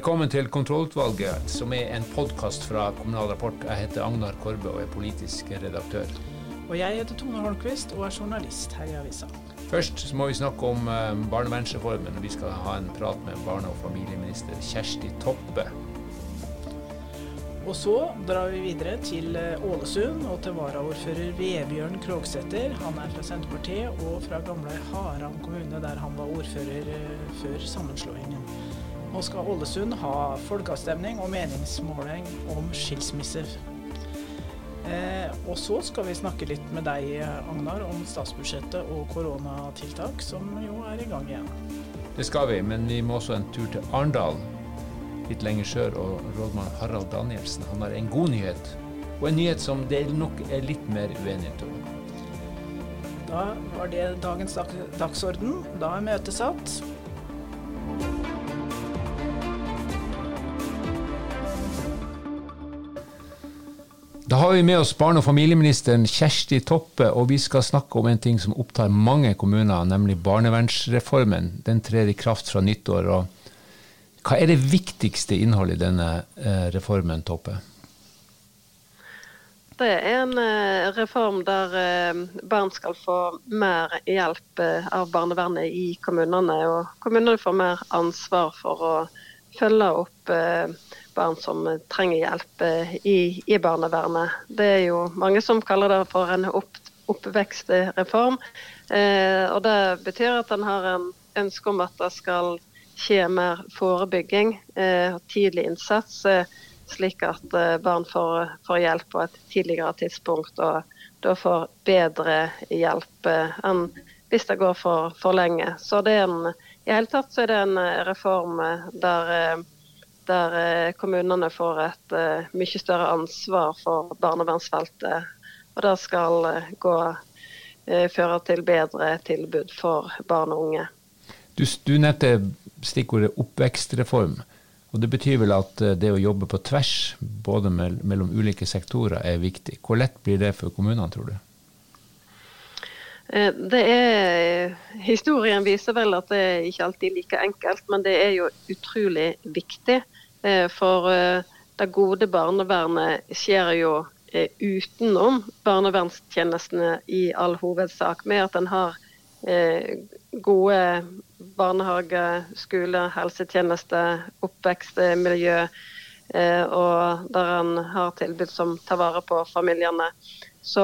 Velkommen til Kontrollutvalget, som er en podkast fra Kommunal Rapport. Jeg heter Agnar Korbe og er politisk redaktør. Og jeg heter Tone Holmquist og er journalist her i avisa. Først så må vi snakke om eh, barnevernsreformen. Vi skal ha en prat med barne- og familieminister Kjersti Toppe. Og så drar vi videre til eh, Ålesund og til varaordfører Vebjørn Krogsæter. Han er fra Senterpartiet og fra gamle Haram kommune, der han var ordfører eh, før sammenslåingen. Nå skal Ålesund ha folkeavstemning og meningsmåling om skilsmisser. Eh, og så skal vi snakke litt med deg, Agnar, om statsbudsjettet og koronatiltak, som jo er i gang igjen. Det skal vi, men vi må også en tur til Arendal, litt lenger sør, og rådmann Harald Danielsen. Han har en god nyhet, og en nyhet som det nok er litt mer uenighet om. Da var det dagens dagsorden. Da er møtet satt. Da har vi med oss barne- og familieministeren Kjersti Toppe, og vi skal snakke om en ting som opptar mange kommuner, nemlig barnevernsreformen. Den trer i kraft fra nyttår. og Hva er det viktigste innholdet i denne eh, reformen, Toppe? Det er en eh, reform der eh, barn skal få mer hjelp av barnevernet i kommunene. Og kommunene får mer ansvar for å følge opp barn som trenger hjelp eh, i, i, barnevernet. Det er jo mange som kaller det for en opp, oppvekstreform. Eh, og det betyr at en har en ønske om at det skal skje mer forebygging eh, og tidlig innsats, eh, slik at eh, barn får, får, hjelp på et tidligere tidspunkt og da får bedre hjelp eh, enn hvis det går for, for lenge. Så det er en, i hele tatt så er det en reform der der eh, kommunene får et mye større ansvar for barnevernsfeltet. Og det skal gå, føre til bedre tilbud for barn og unge. Du, du nevnte stikkordet oppvekstreform. Og Det betyr vel at det å jobbe på tvers, både mellom ulike sektorer, er viktig. Hvor lett blir det for kommunene, tror du? Det er, Historien viser vel at det er ikke alltid like enkelt, men det er jo utrolig viktig. Eh, for eh, det gode barnevernet skjer jo eh, utenom barnevernstjenestene i all hovedsak, med at en har gode barnehage, skole, helsetjeneste, oppvekstmiljø, og der en har tilbud som tar vare på familiene. Så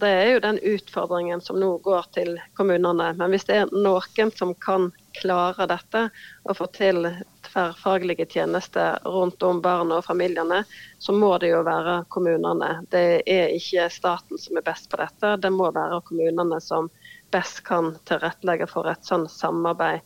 det er jo den utfordringen som nå går til kommunene. Men hvis det er noen som kan klare dette og få til tverrfaglige tjenester rundt om barna og familiene, så må det jo være kommunene. Det er ikke staten som er best på dette, det må være kommunene som best kan tilrettelegge for et sånn samarbeid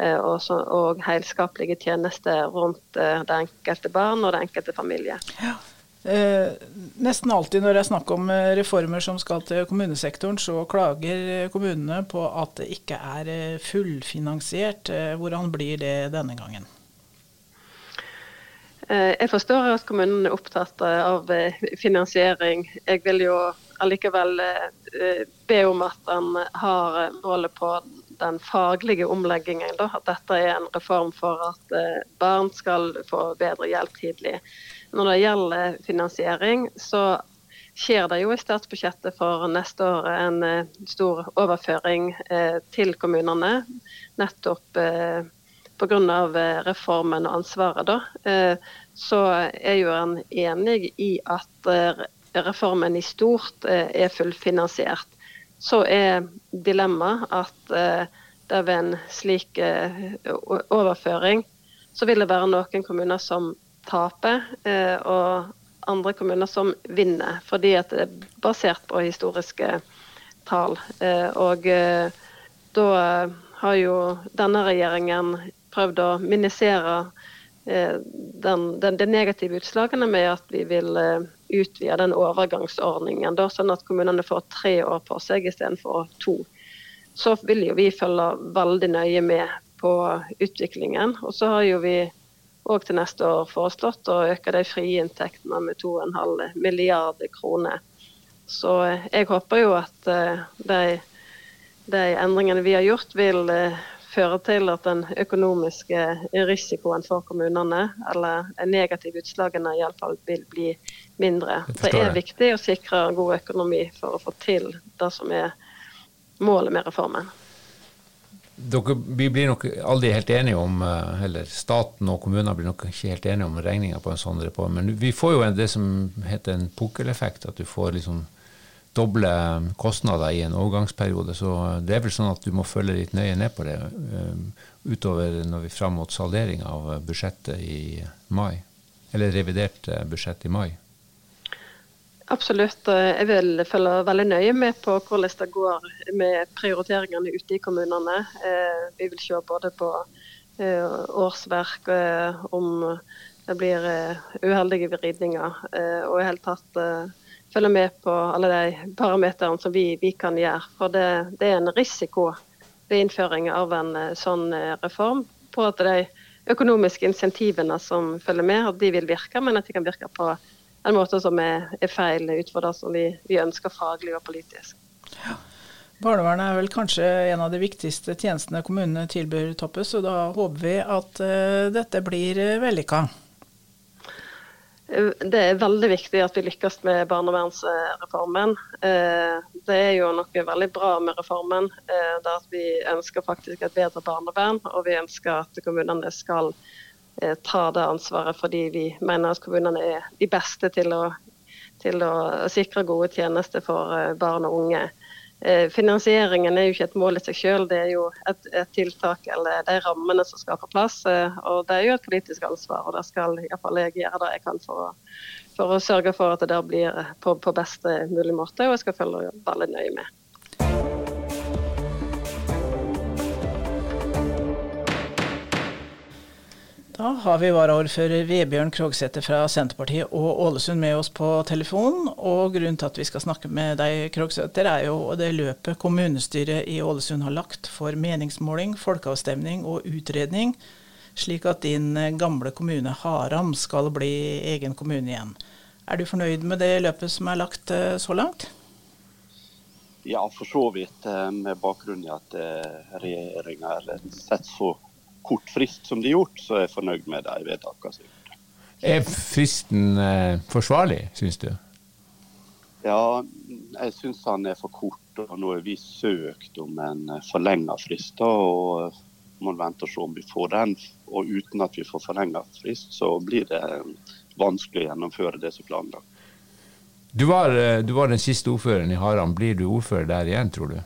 eh, og, så, og helskapelige tjenester rundt eh, det enkelte barn og det enkelte familie. Ja. Eh, nesten alltid når det er snakk om eh, reformer som skal til kommunesektoren, så klager kommunene på at det ikke er fullfinansiert. Hvordan blir det denne gangen? Eh, jeg forstår at kommunen er opptatt eh, av eh, finansiering. Jeg vil jo allikevel be om at en har målet på den faglige omleggingen. At dette er en reform for at barn skal få bedre hjelp tidlig. Når det gjelder finansiering, så skjer det jo i statsbudsjettet for neste år en stor overføring til kommunene. Nettopp pga. reformen og ansvaret. Da så er jo en enig i at eh, reformen i stort eh, er fullfinansiert. Så er dilemmaet at eh, det ved en slik overføring så vil det være noen kommuner som taper, og andre kommuner som vinner. Fordi at det er basert på historiske tall. Og da har jo denne regjeringen prøvd å minisere Eh, den, den, de negative utslagene med at vi vil utvide den overgangsordningen, da, sånn at kommunene får tre år på seg istedenfor to. Så vil jo vi følge veldig nøye med på utviklingen. Og så har jo vi òg til neste år foreslått å øke de frie inntektene med 2,5 milliarder kroner. Så jeg håper jo at uh, de, de, endringene vi har gjort, vil uh, føre til at den økonomiske risikoen for kommunene, eller negative utslagene iallfall, vil bli mindre. Det er viktig å sikre god økonomi for å få til det som er målet med reformen. Dere, vi blir nok aldri helt enige om, eh, eller staten og kommunene blir nok ikke helt enige om regninga på en sånn reform, men vi får jo det som heter en pukkeleffekt, at du får liksom doble kostnader i en overgangsperiode. Så det er vel sånn at du må følge litt nøye ned på det utover når vi fram mot saldering av budsjettet i mai. Eller revidert budsjett i mai. Absolutt. Jeg vil følge veldig nøye med på hvordan det går med prioriteringene ute i kommunene. Eh, vi vil se både på eh, årsverk, eh, om det blir uheldige vridninger, og i hele tatt følge med på alle de parameterne som vi, vi, kan gjøre. For det, det, er en risiko ved innføring av en sånn reform på at de økonomiske insentivene som følger med, at de vil virke, men at de kan virke på en måte som er, er feil ut fra det som vi, vi, ønsker faglig og politisk. Ja. Barnevernet er vel kanskje en av de viktigste tjenestene kommunene tilbyr Toppe, så da håper vi at uh, dette blir uh, vellykka. Eh, det er veldig viktig at vi lykkes med barnevernsreformen. Det er jo noe veldig bra med reformen. Det at vi ønsker faktisk et bedre barnevern, og vi ønsker at kommunene skal Eh, tar det ansvaret fordi vi mener at kommunene er de beste til å, til å sikre gode tjenester for eh, barn og unge. Eh, finansieringen er jo ikke et mål i seg selv, det er jo et, et, tiltak eller de rammene som skal på plass. og Det er jo et politisk ansvar, og det skal iallfall jeg gjøre det jeg kan for å, for å sørge for at det blir på, på beste mulig måte. Og jeg skal følge veldig nøye med. Da har vi varaordfører Vebjørn Krogsæter fra Senterpartiet og Ålesund med oss på telefon. Og grunnen til at vi skal snakke med deg, Krogsæter, er jo det løpet kommunestyret i Ålesund har lagt for meningsmåling, folkeavstemning og utredning, slik at din gamle kommune Haram skal bli egen kommune igjen. Er du fornøyd med det løpet som er lagt eh, så langt? Ja, for så vidt. Eh, med bakgrunn i at eh, regjeringa setter så kort frist som de har gjort, så er jeg fornøyd med de vedtakene som er gjort. Er fristen eh, forsvarlig, syns du? Ja, jeg syns han er for kort. og Nå har vi søkt om en eh, forlenga frist. og må vente og se om vi får den. Og uten at vi får forlenga frist, så blir det eh, vanskelig å gjennomføre det som planlagt. Du var, du var den siste ordføreren i Haram. Blir du ordfører der igjen, tror du?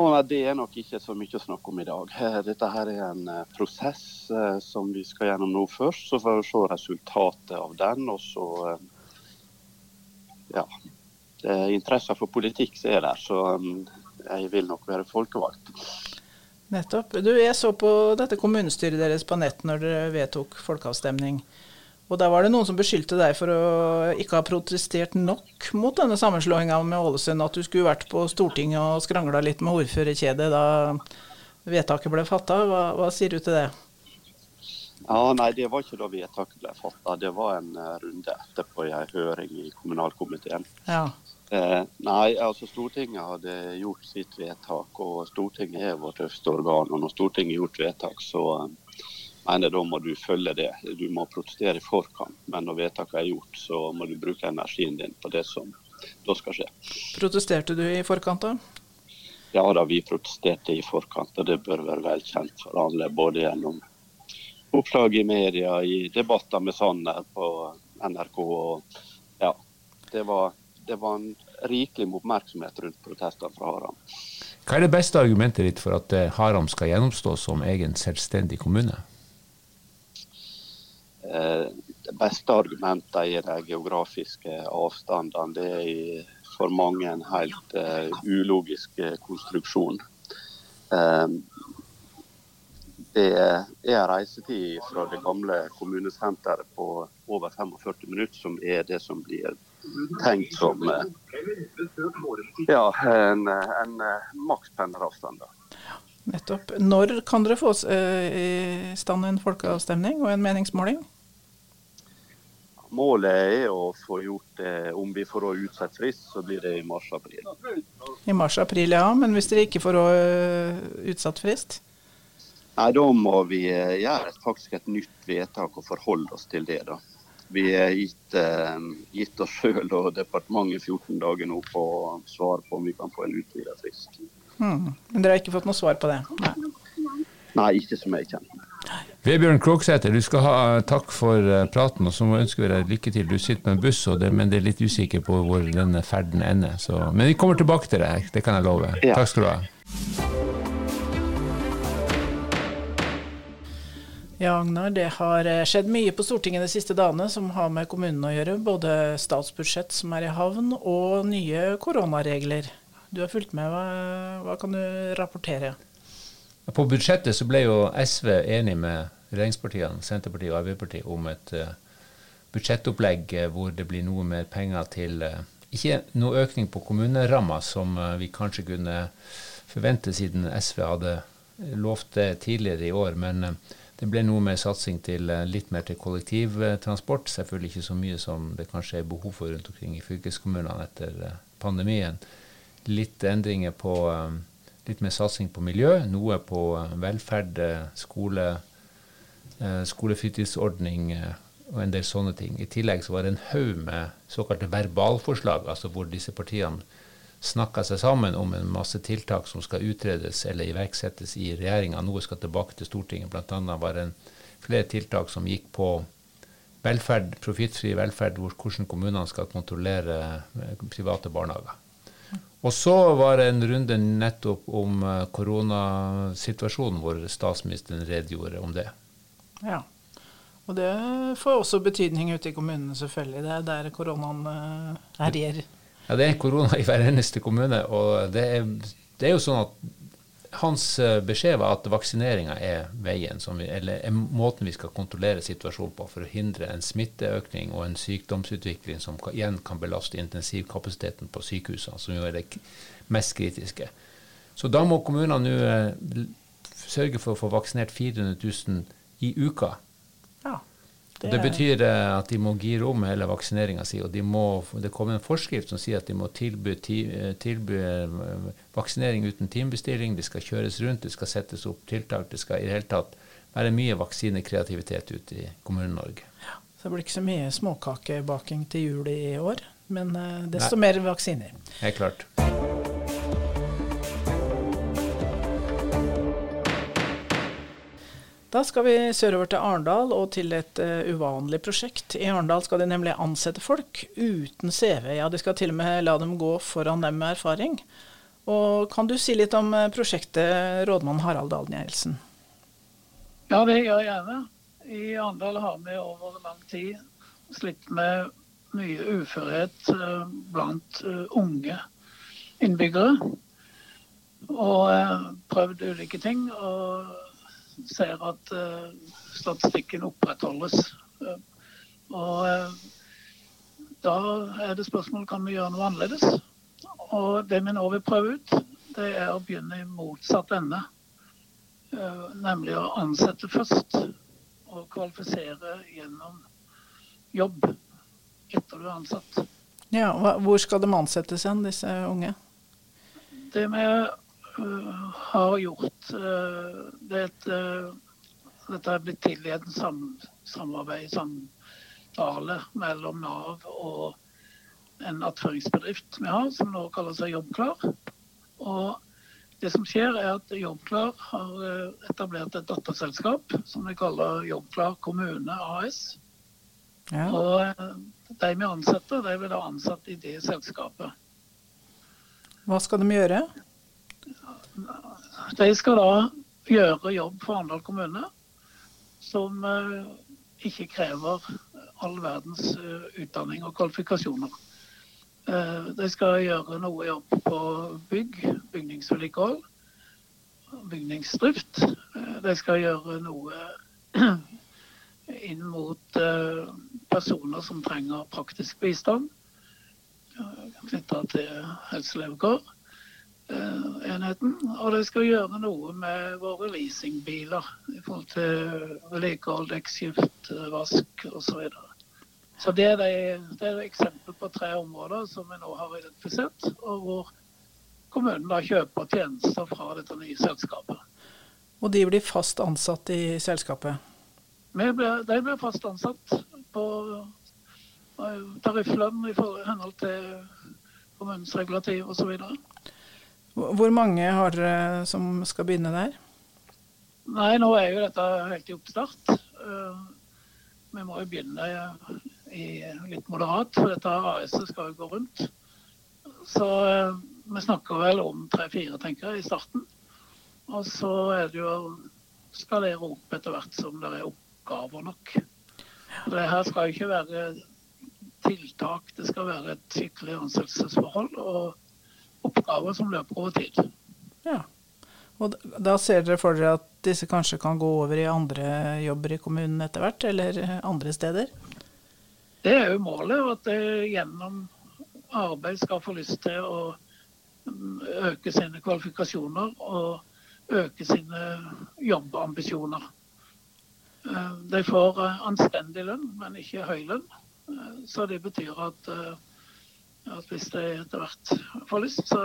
Det er nok ikke så mye å snakke om i dag. Dette her er en eh, prosess eh, som vi skal gjennom nå først. Så får vi se resultatet av den. Og så eh, Ja. Er for politikk er der, så jeg vil nok være folkevalgt. Nettopp. Du, Jeg så på dette kommunestyret deres på nett når dere vedtok folkeavstemning. Og der var det noen som beskyldte deg for å ikke ha protestert nok mot denne sammenslåinga med Ålesund. At du skulle vært på Stortinget og skrangla litt med ordførerkjedet da vedtaket ble fatta. Hva, hva, sier du til det? Ja, Nei, det var ikke da vedtaket ble fatta. Det var en uh, runde etterpå i en høring i kommunalkomiteen. Ja. Eh, nei, altså Stortinget hadde gjort sitt vedtak, og Stortinget er vårt øverste organ. Og når Stortinget har gjort vedtak, så uh, mener da må du følge det. Du må protestere i forkant, men når vedtaket er gjort, så må du bruke energien din på det som da skal skje. Protesterte du i forkant da? Ja da, vi protesterte i forkant, og det bør være velkjent for alle. Både gjennom oppslag i media, i debatter med Sanner på NRK. og ja, Det var, det var en rikelig med oppmerksomhet rundt protestene fra Haram. Hva er det beste argumentet ditt for at eh, Haram skal gjennomstå som egen selvstendig kommune? Eh, det beste argumentet er de geografiske avstandene. Det er for mange en helt uh, ulogisk konstruksjon. Um, det er reisetid fra det gamle kommunesenteret på over 45 minutter, som er det som blir tenkt som ja, en, en makspendleravstand. Nettopp. Når kan dere få i stand en folkeavstemning og en meningsmåling? Målet er å få gjort det Om vi får utsatt frist, så blir det i mars-april. I mars-april, ja. Men hvis dere ikke får øh, utsatt frist? Nei, Da må vi eh, gjøre faktisk et nytt vedtak og forholde oss til det. da. Vi har gitt, eh, gitt oss sjøl og departementet 14 dager nå på svar på om vi kan få en utvidet frist. Mm. Men dere har ikke fått noe svar på det? Nei. Nei, ikke som jeg kjenner. Vebjørn Kroksæter, du skal ha takk for eh, praten, og så må jeg ønske deg lykke til. Du sitter på en buss, det, men det er litt usikker på hvor denne ferden ender. Så, men vi kommer tilbake til deg, det kan jeg love. Ja. Takk skal du ha. Ja, Agnar, det har eh, skjedd mye på Stortinget de siste dagene som har med kommunene å gjøre. Både statsbudsjett som er i havn, og nye koronaregler. Du har fulgt med, hva, hva kan du rapportere? På budsjettet så ble jo SV enig med regjeringspartiene, Senterpartiet og Arbeiderpartiet om et uh, budsjettopplegg uh, hvor det blir noe mer penger til uh, Ikke noe økning på kommuneramma, som vi kanskje kunne forvente siden SV hadde lovt det tidligere i år, men det ble noe mer satsing til litt mer til kollektivtransport. Selvfølgelig ikke så mye som det kanskje er behov for rundt omkring i fylkeskommunene etter pandemien. Litt endringer på litt mer satsing på miljø, noe på velferd, skole, skolefritidsordning og en del sånne ting. I tillegg så var det en haug med såkalte verbalforslag, altså hvor disse partiene snakka seg sammen om en masse tiltak som skal utredes eller iverksettes i regjeringa. Noe skal tilbake til Stortinget. Blant annet var det flere tiltak som gikk på velferd, profittfri velferd, hvor, hvordan kommunene skal kontrollere private barnehager. Og så var det en runde nettopp om koronasituasjonen, hvor statsministeren redegjorde om det. Ja, og det får også betydning ute i kommunene, selvfølgelig. Det er der koronaen herjer. Ja, det er korona i hver eneste kommune. Og det er, det er jo sånn at hans beskjed var at vaksineringa er veien, vi, eller er måten vi skal kontrollere situasjonen på for å hindre en smitteøkning og en sykdomsutvikling som igjen kan belaste intensivkapasiteten på sykehusene, som jo er det mest kritiske. Så da må kommunene nå sørge for å få vaksinert 400 000 i uka. Ja, det, det betyr at de må gire om hele vaksineringa si. Og de må, det kommer en forskrift som sier at de må tilby, tilby vaksinering uten timebestilling. Det skal kjøres rundt, det skal settes opp tiltak. Det skal i det hele tatt være mye vaksinekreativitet ute i Kommune-Norge. Ja, så det blir ikke så mye småkakebaking til jul i år, men desto Nei. mer vaksiner. Helt klart. Da skal vi sørover til Arendal og til et uh, uvanlig prosjekt. I Arendal skal de nemlig ansette folk uten CV. Ja, de skal til og med la dem gå foran dem med erfaring. Og Kan du si litt om prosjektet, rådmann Harald Dahl Nielsen? Ja, det gjør jeg gjerne. I Arendal har vi over lang tid slitt med mye uførhet uh, blant unge innbyggere. Og prøvd ulike ting. og ser at uh, statistikken opprettholdes. Uh, og uh, da er det spørsmål kan vi gjøre noe annerledes. Og det vi nå vil prøve ut, det er å begynne i motsatt ende. nemlig å ansette først og kvalifisere gjennom jobb etter du er ansatt. Ja, Hvor skal de ansettes hen, disse unge? Det med har gjort det et, Dette er blitt til i en sam, samarbeid, samtale mellom Nav og en attføringsbedrift vi har, som nå kaller seg Jobbklar. Og det som skjer er at Jobbklar har etablert et datterselskap som vi kaller Jobbklar kommune AS. Ja. Og de vi ansetter, de blir da ansatt i det selskapet. Hva skal de gjøre? De skal da gjøre jobb for Arendal kommune som ikke krever all verdens utdanning og kvalifikasjoner. De skal gjøre noe jobb på bygg, bygningsvedlikehold, bygningsdrift. De skal gjøre noe inn mot personer som trenger praktisk bistand knytta til helselevekår enheten. Og de skal gjøre noe med våre leasingbiler i forhold til vedlikehold, dekkskift, vask osv. Så det er, de, det er eksempel på tre områder som vi nå har identifisert, og hvor kommunen da kjøper tjenester fra dette nye selskapet. Og de blir fast ansatt i selskapet? Ble, de blir fast ansatt på eh, tarifflønn i henhold til kommunens regulativ osv. Hvor mange har dere som skal begynne der? Nei, nå er jo dette helt i oppstart. Eh, Vi må jo begynne i litt moderat, for dette AS-et skal jo gå rundt. Så eh, vi snakker vel om tre-fire, tenker jeg, i starten. Og så er det jo skalere opp etter hvert som det er oppgaver nok. Det her skal jo ikke være tiltak, det skal være et skikkelig ansettelsesforhold og oppgaver som løper over tid. Ja. Og da ser dere for dere at disse kanskje kan gå over i andre jobber i kommunen etter hvert, eller andre steder? Det er jo målet, at de gjennom arbeid skal få lyst til å mm, øke sine kvalifikasjoner og øke sine jobbambisjoner. Eh, De får eh, anstendig lønn, men ikke høy lønn. Eh, Så det betyr at, eh, at hvis jeg etter hvert får lyst så,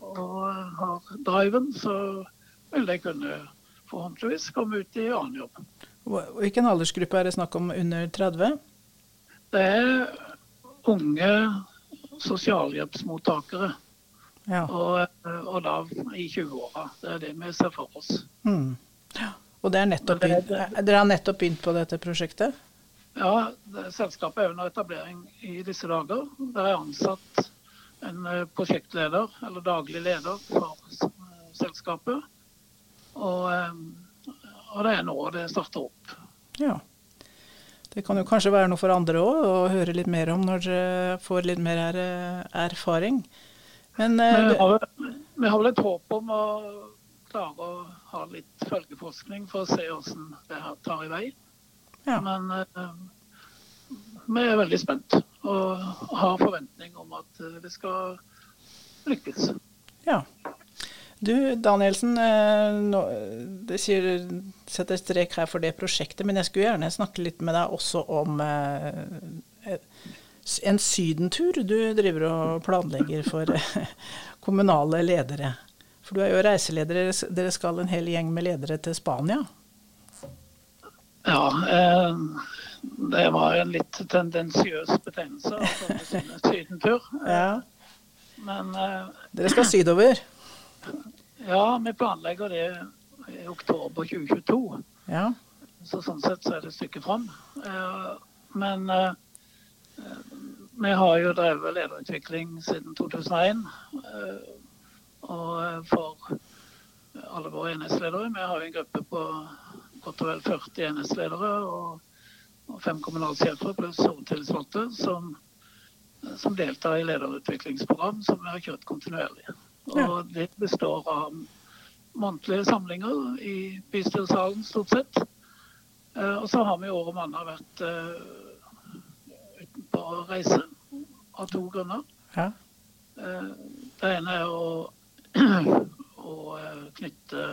og har driven, så vil jeg kunne forhåpentligvis komme ut i annen jobb. Hvilken aldersgruppe er det snakk om under 30? Det er unge sosialhjelpsmottakere, Ja. og, og da i 20-åra. Det er det vi ser for oss. Mm. Og det er nettopp dere har nettopp begynt på dette prosjektet? Ja, det, Selskapet er under etablering i disse dager. Det er ansatt en eh, prosjektleder, eller daglig leder, for eh, selskapet. Og, eh, og det er nå det starter opp. Ja. Det kan jo kanskje være noe for andre òg, å høre litt mer om når dere får litt mer er, erfaring. Men Vi har, vi har vel et håp om å klare å ha litt følgeforskning for å se hvordan det her tar i vei. Ja. Men eh, vi er veldig spent og har forventning om at eh, det skal lykkes. Ja. Du, Danielsen, eh, nå, det sier, setter strek her for det prosjektet, men jeg skulle gjerne snakke litt med deg også om en sydentur du driver og planlegger for kommunale ledere. For du er jo reiseleder, dere skal en hel gjeng med ledere til Spania. Ja, eh, det var en litt tendensiøs betegnelse. Altså, sydentur. Ja. Men eh, Dere skal sydover. ja, vi planlegger det i oktober 2022. Ja. Så sånn sett så er det et stykke fram. Eh, Men eh, vi har jo drevet lederutvikling siden 2001. eh, Og eh, for alle våre enhetsledere. Vi har jo en gruppe på godt og vel 40 enhetsledere og, og fem kommunalsjefer pluss hovedtillitsvalgte som, som deltar i lederutviklingsprogram som vi har kjørt kontinuerlig. Og det består av månedlige samlinger i bystyresalen stort sett. Eh, Og så har vi år om annet vært eh, uten på reise av to grunner. ja. Eh, Det ene er å, å knytte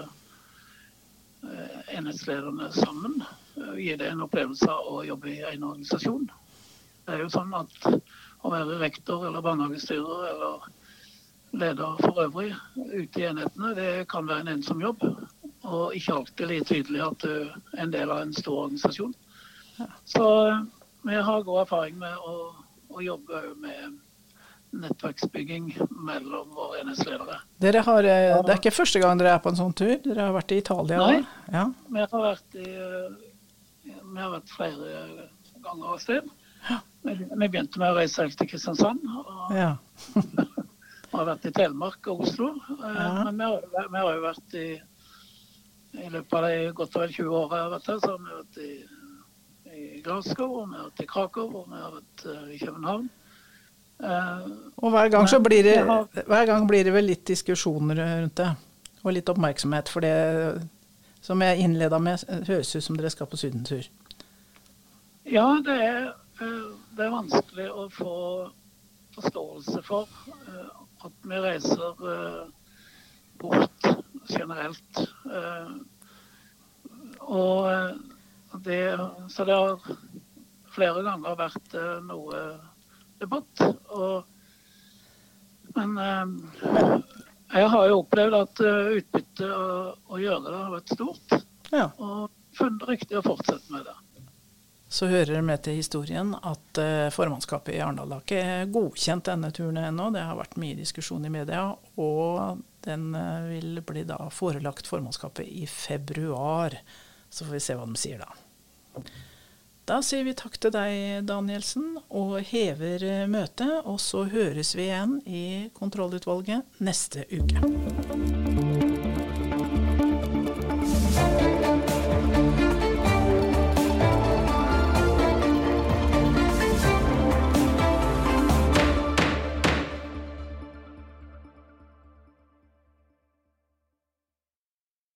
enhetslederne sammen. eh, Gi det en opplevelse av å jobbe i en organisasjon. Det er jo sånn at å være rektor eller barnehagestyrer eller leder for øvrig ute i enhetene, det kan være en ensom jobb. Og ikke alltid like tydelig at du er en del av en stor organisasjon. Så eh, vi har god erfaring med å, å jobbe med nettverksbygging mellom våre enhetsledere. Dere har, eh, det er ikke første gang dere er på en sånn tur? Dere har vært i Italia? Nei. Ja. Vi har vært, i, eh, vi har vært flere ganger av sted. Vi vi begynte med å reise helt til Kristiansand. Og ja. har vært i Telemark og Oslo. Eh, Ja. Men vi har, vi har jo vært i I løpet av de godt og vel 20 åra jeg har vært her, så har vi vært i, i Glasgow, og vi har vært i Krakow og vi har vært i København. Eh, Og hver gang, så blir det, hver gang blir det vel litt diskusjoner rundt det. Og litt oppmerksomhet. For det som jeg innleda med, høres ut som dere skal på sydentur. Ja, det er, eh, det er vanskelig å få forståelse for eh, at vi reiser bort generelt. Og det, så det har flere ganger vært noe debatt. Og, men eh, jeg har jo opplevd at eh, utbyttet å gjøre det har vært stort. Ja. Og funnet riktig å fortsette med det. Så hører det med til historien at eh, formannskapet i Arendal har ikke godkjent denne turen ennå. Det har vært mye diskusjon i media, og den vil bli da forelagt formannskapet i februar. Så får vi se hva de sier da. Da sier vi takk til deg, Danielsen, og hever eh, møtet. Og så høres vi igjen i kontrollutvalget neste uke.